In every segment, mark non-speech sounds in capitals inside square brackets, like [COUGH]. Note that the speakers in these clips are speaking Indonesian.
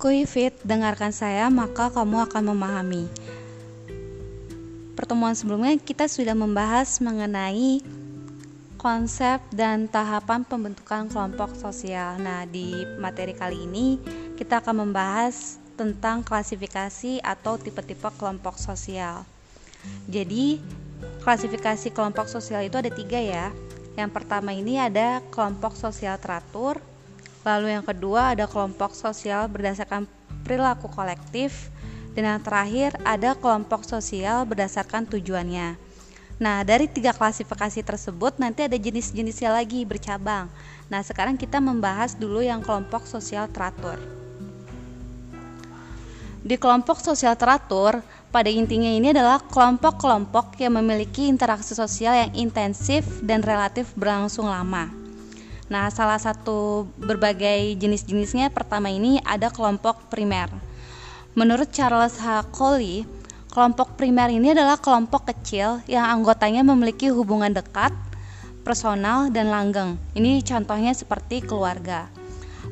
Kuifit, dengarkan saya maka kamu akan memahami. Pertemuan sebelumnya kita sudah membahas mengenai konsep dan tahapan pembentukan kelompok sosial. Nah, di materi kali ini kita akan membahas tentang klasifikasi atau tipe-tipe kelompok sosial. Jadi, klasifikasi kelompok sosial itu ada tiga ya. Yang pertama ini ada kelompok sosial teratur, Lalu yang kedua ada kelompok sosial berdasarkan perilaku kolektif dan yang terakhir ada kelompok sosial berdasarkan tujuannya. Nah, dari tiga klasifikasi tersebut nanti ada jenis-jenisnya lagi bercabang. Nah, sekarang kita membahas dulu yang kelompok sosial teratur. Di kelompok sosial teratur, pada intinya ini adalah kelompok-kelompok yang memiliki interaksi sosial yang intensif dan relatif berlangsung lama. Nah, salah satu berbagai jenis-jenisnya pertama ini ada kelompok primer. Menurut Charles H. Coley, kelompok primer ini adalah kelompok kecil yang anggotanya memiliki hubungan dekat, personal, dan langgeng. Ini contohnya seperti keluarga.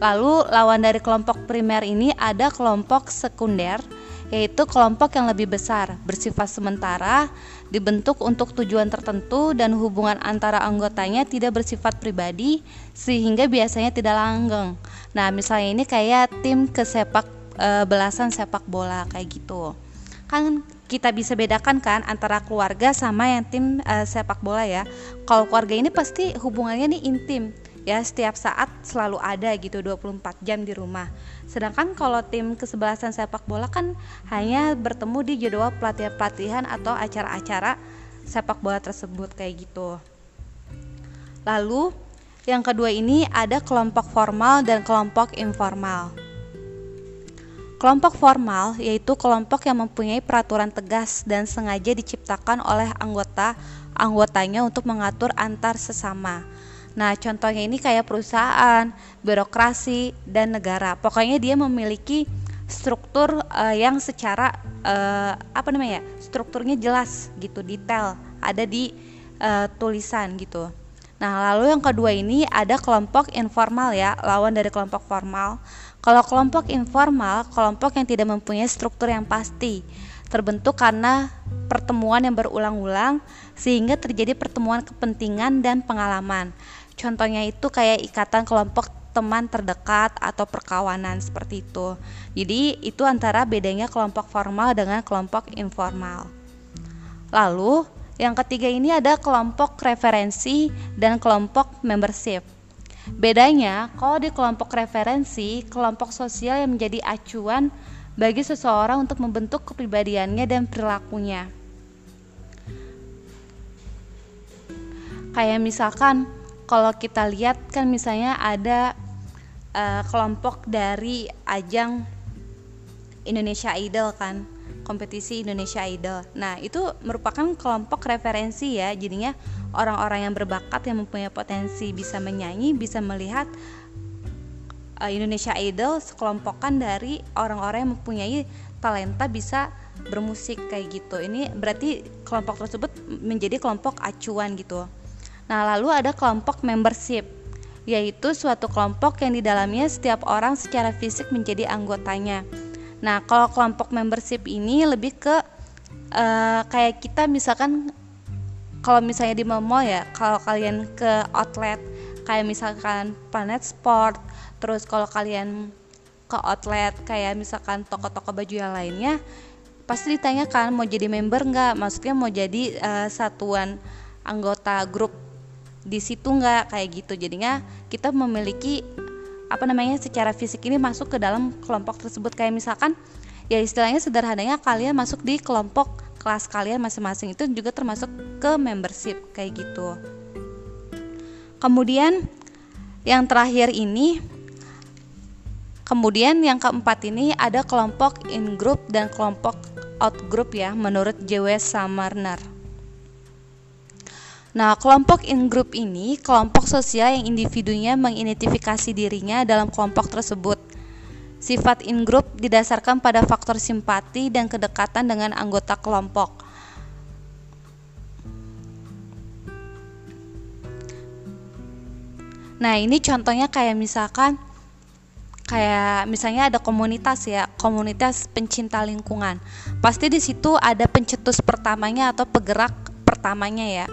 Lalu lawan dari kelompok primer ini ada kelompok sekunder yaitu kelompok yang lebih besar, bersifat sementara, dibentuk untuk tujuan tertentu dan hubungan antara anggotanya tidak bersifat pribadi sehingga biasanya tidak langgeng. Nah, misalnya ini kayak tim kesepak e, belasan sepak bola kayak gitu. Kan kita bisa bedakan kan antara keluarga sama yang tim e, sepak bola ya. Kalau keluarga ini pasti hubungannya nih intim ya setiap saat selalu ada gitu 24 jam di rumah. Sedangkan kalau tim kesebelasan sepak bola kan hanya bertemu di jadwal pelatihan-pelatihan atau acara-acara sepak bola tersebut kayak gitu. Lalu yang kedua ini ada kelompok formal dan kelompok informal. Kelompok formal yaitu kelompok yang mempunyai peraturan tegas dan sengaja diciptakan oleh anggota anggotanya untuk mengatur antar sesama Nah, contohnya ini kayak perusahaan, birokrasi, dan negara. Pokoknya dia memiliki struktur uh, yang secara uh, apa namanya? strukturnya jelas gitu, detail, ada di uh, tulisan gitu. Nah, lalu yang kedua ini ada kelompok informal ya, lawan dari kelompok formal. Kalau kelompok informal, kelompok yang tidak mempunyai struktur yang pasti, terbentuk karena pertemuan yang berulang-ulang sehingga terjadi pertemuan kepentingan dan pengalaman. Contohnya itu kayak ikatan kelompok teman terdekat atau perkawanan seperti itu. Jadi itu antara bedanya kelompok formal dengan kelompok informal. Lalu yang ketiga ini ada kelompok referensi dan kelompok membership. Bedanya, kalau di kelompok referensi, kelompok sosial yang menjadi acuan bagi seseorang untuk membentuk kepribadiannya dan perilakunya. Kayak misalkan kalau kita lihat kan misalnya ada uh, kelompok dari ajang Indonesia Idol kan kompetisi Indonesia Idol. Nah, itu merupakan kelompok referensi ya. Jadinya orang-orang yang berbakat yang mempunyai potensi bisa menyanyi, bisa melihat uh, Indonesia Idol sekelompokan dari orang-orang yang mempunyai talenta bisa bermusik kayak gitu. Ini berarti kelompok tersebut menjadi kelompok acuan gitu. Nah, lalu ada kelompok membership, yaitu suatu kelompok yang di dalamnya setiap orang secara fisik menjadi anggotanya. Nah, kalau kelompok membership ini lebih ke uh, kayak kita misalkan kalau misalnya di mall ya, kalau kalian ke outlet kayak misalkan Planet Sport, terus kalau kalian ke outlet kayak misalkan toko-toko baju yang lainnya, pasti ditanyakan mau jadi member nggak? Maksudnya mau jadi uh, satuan anggota grup di situ nggak kayak gitu. Jadinya kita memiliki apa namanya secara fisik ini masuk ke dalam kelompok tersebut. Kayak misalkan ya istilahnya sederhananya kalian masuk di kelompok kelas kalian masing-masing itu juga termasuk ke membership kayak gitu. Kemudian yang terakhir ini kemudian yang keempat ini ada kelompok in group dan kelompok out group ya menurut J.W. Samarner Nah, kelompok in group ini kelompok sosial yang individunya mengidentifikasi dirinya dalam kelompok tersebut. Sifat in group didasarkan pada faktor simpati dan kedekatan dengan anggota kelompok. Nah, ini contohnya kayak misalkan kayak misalnya ada komunitas ya komunitas pencinta lingkungan pasti di situ ada pencetus pertamanya atau penggerak pertamanya ya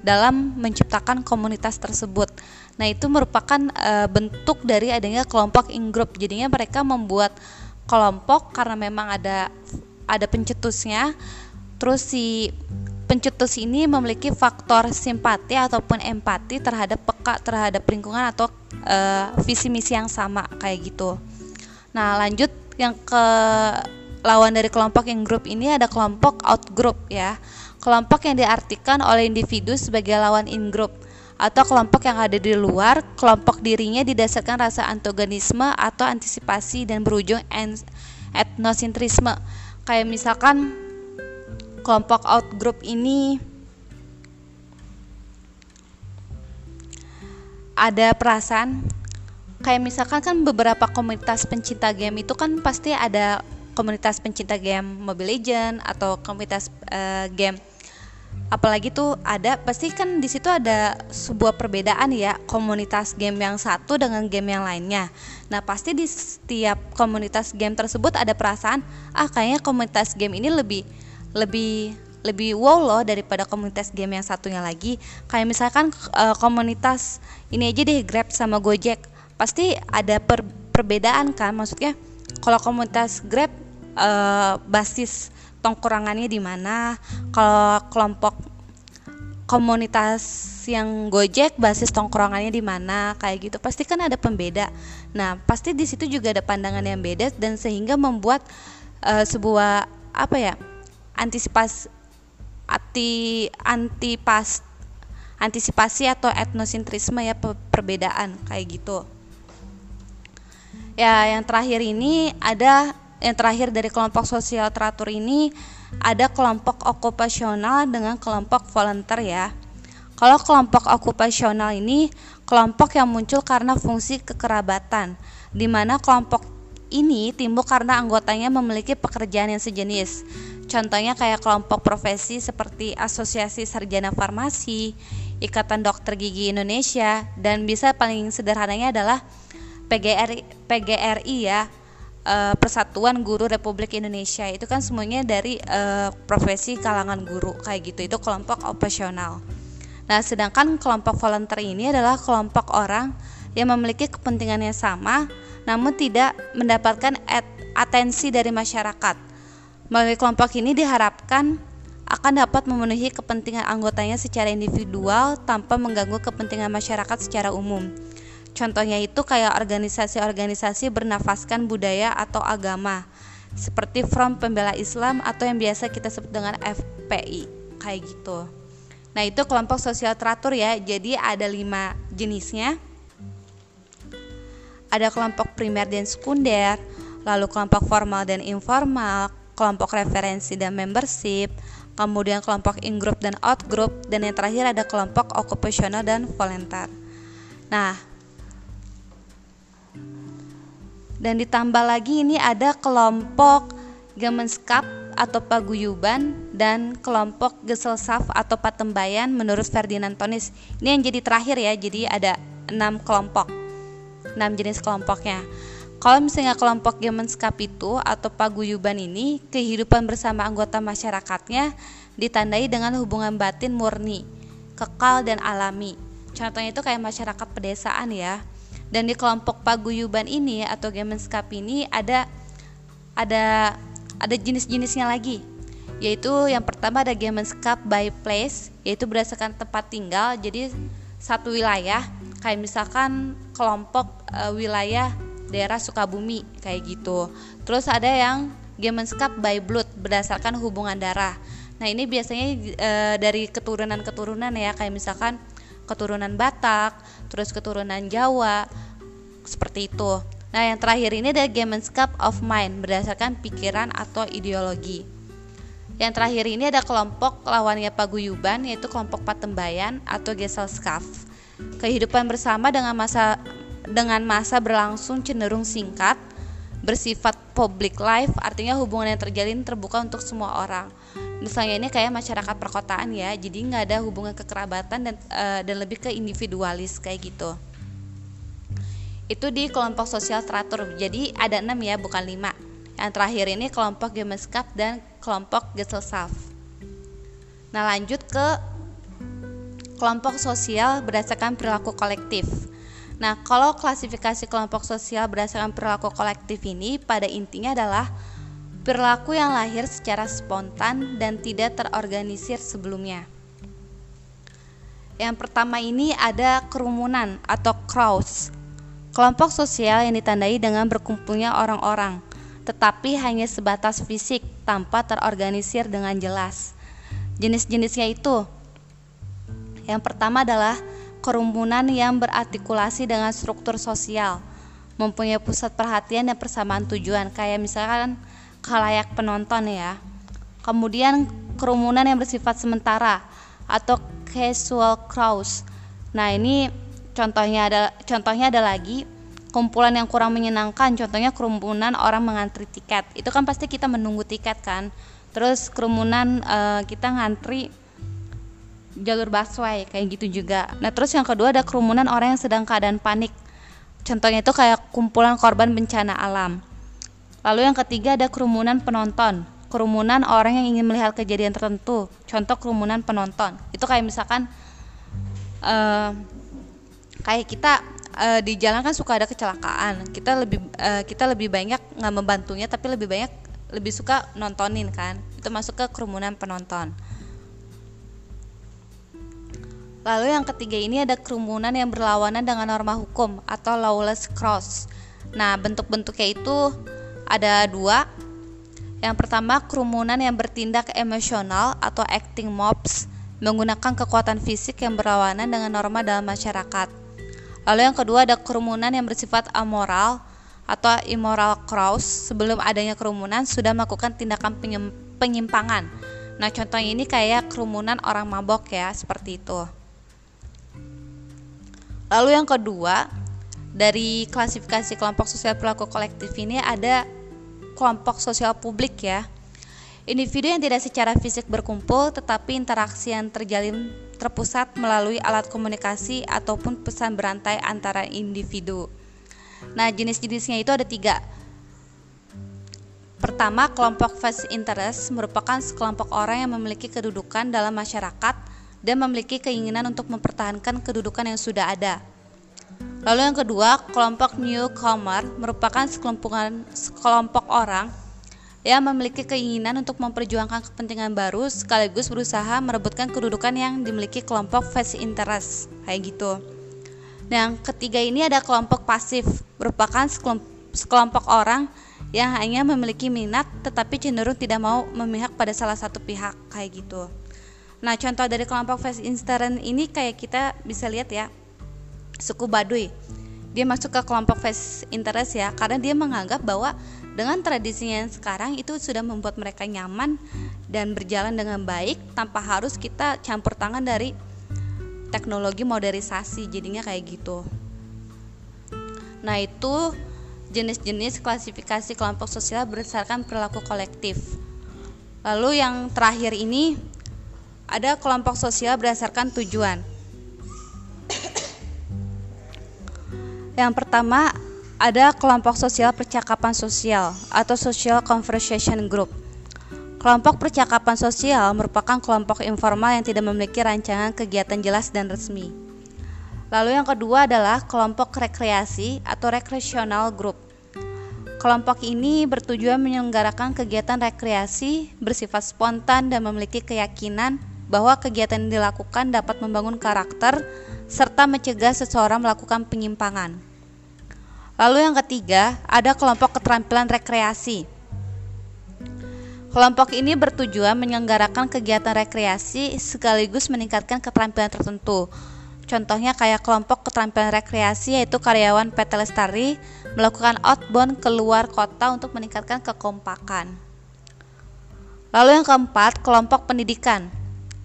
dalam menciptakan komunitas tersebut. Nah, itu merupakan e, bentuk dari adanya kelompok in group. Jadinya mereka membuat kelompok karena memang ada ada pencetusnya. Terus si pencetus ini memiliki faktor simpati ataupun empati terhadap peka terhadap lingkungan atau e, visi misi yang sama kayak gitu. Nah, lanjut yang ke lawan dari kelompok in group ini ada kelompok out group ya kelompok yang diartikan oleh individu sebagai lawan in-group atau kelompok yang ada di luar, kelompok dirinya didasarkan rasa antagonisme atau antisipasi dan berujung etnosentrisme. Kayak misalkan kelompok out group ini ada perasaan kayak misalkan kan beberapa komunitas pencinta game itu kan pasti ada komunitas pencinta game Mobile Legend atau komunitas uh, game apalagi tuh ada pasti kan di situ ada sebuah perbedaan ya komunitas game yang satu dengan game yang lainnya. Nah pasti di setiap komunitas game tersebut ada perasaan ah kayaknya komunitas game ini lebih lebih lebih wow loh daripada komunitas game yang satunya lagi. Kayak misalkan uh, komunitas ini aja deh Grab sama Gojek pasti ada per, perbedaan kan maksudnya kalau komunitas Grab uh, basis tongkrongannya di mana. Kalau kelompok komunitas yang Gojek basis tongkrongannya di mana kayak gitu. Pasti kan ada pembeda. Nah pasti di situ juga ada pandangan yang beda dan sehingga membuat uh, sebuah apa ya antisipasi anti antipas antisipasi atau etnosentrisme ya perbedaan kayak gitu. Ya yang terakhir ini ada yang terakhir dari kelompok sosial teratur ini ada kelompok okupasional dengan kelompok volunteer ya. Kalau kelompok okupasional ini kelompok yang muncul karena fungsi kekerabatan, di mana kelompok ini timbul karena anggotanya memiliki pekerjaan yang sejenis. Contohnya kayak kelompok profesi seperti Asosiasi Sarjana Farmasi, Ikatan Dokter Gigi Indonesia, dan bisa paling sederhananya adalah PGRI, PGRI ya, uh, Persatuan Guru Republik Indonesia itu kan semuanya dari uh, profesi kalangan guru kayak gitu itu kelompok operasional. Nah, sedangkan kelompok volunteer ini adalah kelompok orang yang memiliki kepentingan yang sama namun tidak mendapatkan atensi dari masyarakat. Melalui kelompok ini diharapkan akan dapat memenuhi kepentingan anggotanya secara individual tanpa mengganggu kepentingan masyarakat secara umum. Contohnya itu kayak organisasi-organisasi bernafaskan budaya atau agama seperti Front Pembela Islam atau yang biasa kita sebut dengan FPI kayak gitu. Nah itu kelompok sosial teratur ya. Jadi ada lima jenisnya. Ada kelompok primer dan sekunder, lalu kelompok formal dan informal, kelompok referensi dan membership, kemudian kelompok in-group dan out-group, dan yang terakhir ada kelompok okupasional dan volunteer. Nah, dan ditambah lagi ini ada kelompok Gemenskap atau paguyuban dan kelompok Geselsaf atau patembayan menurut Ferdinand Tonis. Ini yang jadi terakhir ya, jadi ada enam kelompok, enam jenis kelompoknya. Kalau misalnya kelompok Gemenskap itu atau paguyuban ini, kehidupan bersama anggota masyarakatnya ditandai dengan hubungan batin murni, kekal dan alami. Contohnya itu kayak masyarakat pedesaan ya dan di kelompok paguyuban ini atau Gemenskap ini ada ada ada jenis-jenisnya lagi. Yaitu yang pertama ada Gemenskap by place yaitu berdasarkan tempat tinggal jadi satu wilayah kayak misalkan kelompok e, wilayah daerah Sukabumi kayak gitu. Terus ada yang Gemenskap by blood berdasarkan hubungan darah. Nah ini biasanya e, dari keturunan-keturunan ya kayak misalkan keturunan Batak, terus keturunan Jawa, seperti itu. Nah, yang terakhir ini adalah Gamenscape of Mind berdasarkan pikiran atau ideologi. Yang terakhir ini ada kelompok lawannya paguyuban yaitu kelompok patembayan atau Gesellschaft. Kehidupan bersama dengan masa dengan masa berlangsung cenderung singkat, bersifat public life, artinya hubungan yang terjalin terbuka untuk semua orang. Misalnya ini kayak masyarakat perkotaan ya jadi nggak ada hubungan kekerabatan dan uh, dan lebih ke individualis kayak gitu. Itu di kelompok sosial teratur jadi ada enam ya bukan lima. Yang terakhir ini kelompok Gemeinskap dan kelompok Gesellschaft nah lanjut ke kelompok sosial berdasarkan perilaku kolektif nah kalau klasifikasi kelompok sosial berdasarkan perilaku kolektif ini pada intinya adalah perilaku yang lahir secara spontan dan tidak terorganisir sebelumnya yang pertama ini ada kerumunan atau crowds Kelompok sosial yang ditandai dengan berkumpulnya orang-orang, tetapi hanya sebatas fisik tanpa terorganisir dengan jelas. Jenis-jenisnya itu yang pertama adalah kerumunan yang berartikulasi dengan struktur sosial, mempunyai pusat perhatian dan persamaan tujuan, kayak misalkan kalayak penonton ya. Kemudian kerumunan yang bersifat sementara atau casual crowds. Nah, ini Contohnya ada contohnya ada lagi kumpulan yang kurang menyenangkan, contohnya kerumunan orang mengantri tiket. Itu kan pasti kita menunggu tiket kan. Terus kerumunan uh, kita ngantri jalur busway kayak gitu juga. Nah, terus yang kedua ada kerumunan orang yang sedang keadaan panik. Contohnya itu kayak kumpulan korban bencana alam. Lalu yang ketiga ada kerumunan penonton. Kerumunan orang yang ingin melihat kejadian tertentu. Contoh kerumunan penonton. Itu kayak misalkan uh, kayak kita uh, di jalan kan suka ada kecelakaan kita lebih uh, kita lebih banyak nggak membantunya tapi lebih banyak lebih suka nontonin kan itu masuk ke kerumunan penonton lalu yang ketiga ini ada kerumunan yang berlawanan dengan norma hukum atau lawless cross nah bentuk-bentuknya itu ada dua yang pertama kerumunan yang bertindak emosional atau acting mobs menggunakan kekuatan fisik yang berlawanan dengan norma dalam masyarakat Lalu yang kedua ada kerumunan yang bersifat amoral atau immoral crowds sebelum adanya kerumunan sudah melakukan tindakan penyimpangan. Nah, contohnya ini kayak kerumunan orang mabok ya, seperti itu. Lalu yang kedua, dari klasifikasi kelompok sosial perilaku kolektif ini ada kelompok sosial publik ya. Individu yang tidak secara fisik berkumpul tetapi interaksi yang terjalin terpusat melalui alat komunikasi ataupun pesan berantai antara individu. Nah, jenis-jenisnya itu ada tiga. Pertama, kelompok face interest merupakan sekelompok orang yang memiliki kedudukan dalam masyarakat dan memiliki keinginan untuk mempertahankan kedudukan yang sudah ada. Lalu yang kedua, kelompok newcomer merupakan sekelompok orang yang memiliki keinginan untuk memperjuangkan kepentingan baru sekaligus berusaha merebutkan kedudukan yang dimiliki kelompok face interest kayak gitu. Yang ketiga ini ada kelompok pasif, merupakan sekelompok orang yang hanya memiliki minat tetapi cenderung tidak mau memihak pada salah satu pihak kayak gitu. Nah, contoh dari kelompok face interest ini kayak kita bisa lihat ya. Suku Baduy. Dia masuk ke kelompok face interest ya karena dia menganggap bahwa dengan tradisinya yang sekarang itu sudah membuat mereka nyaman dan berjalan dengan baik tanpa harus kita campur tangan dari teknologi modernisasi jadinya kayak gitu. Nah, itu jenis-jenis klasifikasi kelompok sosial berdasarkan perilaku kolektif. Lalu yang terakhir ini ada kelompok sosial berdasarkan tujuan. Yang pertama ada kelompok sosial percakapan sosial atau social conversation group. Kelompok percakapan sosial merupakan kelompok informal yang tidak memiliki rancangan kegiatan jelas dan resmi. Lalu yang kedua adalah kelompok rekreasi atau recreational group. Kelompok ini bertujuan menyelenggarakan kegiatan rekreasi bersifat spontan dan memiliki keyakinan bahwa kegiatan yang dilakukan dapat membangun karakter serta mencegah seseorang melakukan penyimpangan. Lalu yang ketiga, ada kelompok keterampilan rekreasi. Kelompok ini bertujuan menyelenggarakan kegiatan rekreasi sekaligus meningkatkan keterampilan tertentu. Contohnya kayak kelompok keterampilan rekreasi yaitu karyawan PT Lestari melakukan outbound keluar kota untuk meningkatkan kekompakan. Lalu yang keempat, kelompok pendidikan.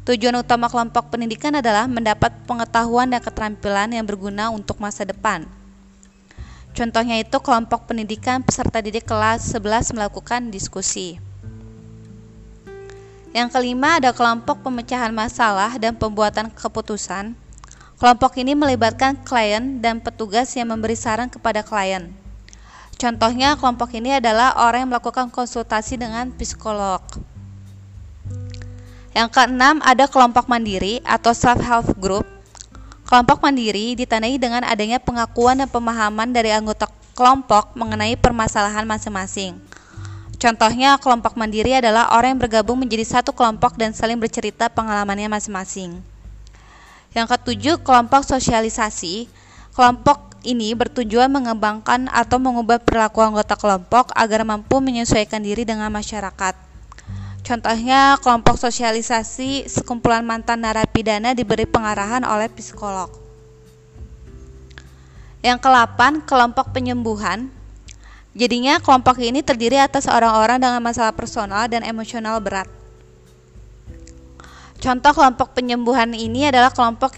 Tujuan utama kelompok pendidikan adalah mendapat pengetahuan dan keterampilan yang berguna untuk masa depan. Contohnya itu kelompok pendidikan peserta didik kelas 11 melakukan diskusi. Yang kelima ada kelompok pemecahan masalah dan pembuatan keputusan. Kelompok ini melibatkan klien dan petugas yang memberi saran kepada klien. Contohnya, kelompok ini adalah orang yang melakukan konsultasi dengan psikolog. Yang keenam, ada kelompok mandiri atau self-help group. Kelompok mandiri ditandai dengan adanya pengakuan dan pemahaman dari anggota kelompok mengenai permasalahan masing-masing. Contohnya, kelompok mandiri adalah orang yang bergabung menjadi satu kelompok dan saling bercerita pengalamannya masing-masing. Yang ketujuh, kelompok sosialisasi. Kelompok ini bertujuan mengembangkan atau mengubah perilaku anggota kelompok agar mampu menyesuaikan diri dengan masyarakat. Contohnya, kelompok sosialisasi sekumpulan mantan narapidana diberi pengarahan oleh psikolog. Yang kelapan, kelompok penyembuhan. Jadinya kelompok ini terdiri atas orang-orang dengan masalah personal dan emosional berat. Contoh kelompok penyembuhan ini adalah kelompok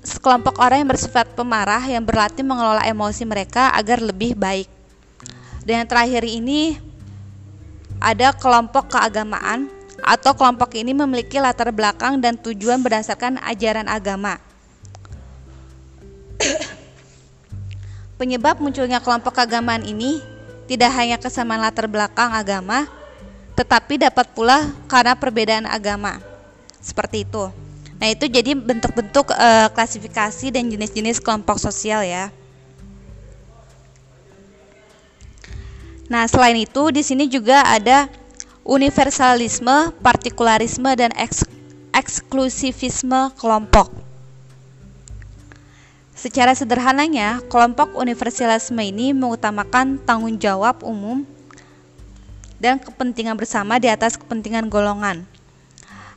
sekelompok orang yang bersifat pemarah yang berlatih mengelola emosi mereka agar lebih baik. Dan yang terakhir ini ada kelompok keagamaan atau kelompok ini memiliki latar belakang dan tujuan berdasarkan ajaran agama. [COUGHS] Penyebab munculnya kelompok keagamaan ini tidak hanya kesamaan latar belakang agama, tetapi dapat pula karena perbedaan agama seperti itu. Nah, itu jadi bentuk-bentuk uh, klasifikasi dan jenis-jenis kelompok sosial ya. Nah, selain itu di sini juga ada universalisme, partikularisme dan eks eksklusivisme kelompok. Secara sederhananya, kelompok universalisme ini mengutamakan tanggung jawab umum dan kepentingan bersama di atas kepentingan golongan.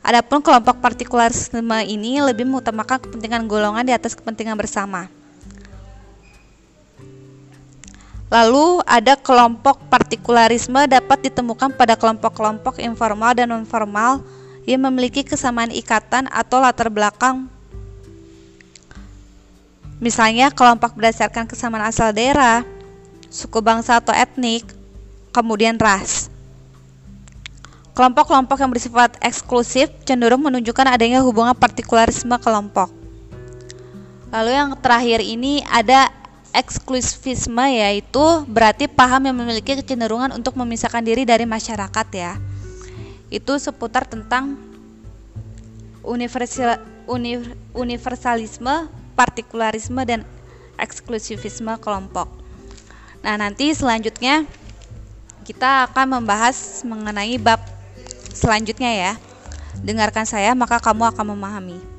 Adapun kelompok partikularisme ini lebih mengutamakan kepentingan golongan di atas kepentingan bersama. Lalu ada kelompok partikularisme dapat ditemukan pada kelompok-kelompok informal dan non-formal yang memiliki kesamaan ikatan atau latar belakang. Misalnya kelompok berdasarkan kesamaan asal daerah, suku bangsa atau etnik, kemudian ras. Kelompok-kelompok yang bersifat eksklusif cenderung menunjukkan adanya hubungan partikularisme kelompok. Lalu yang terakhir ini ada eksklusivisme yaitu berarti paham yang memiliki kecenderungan untuk memisahkan diri dari masyarakat ya. Itu seputar tentang universal, universalisme, partikularisme dan eksklusivisme kelompok. Nah, nanti selanjutnya kita akan membahas mengenai bab selanjutnya ya. Dengarkan saya maka kamu akan memahami.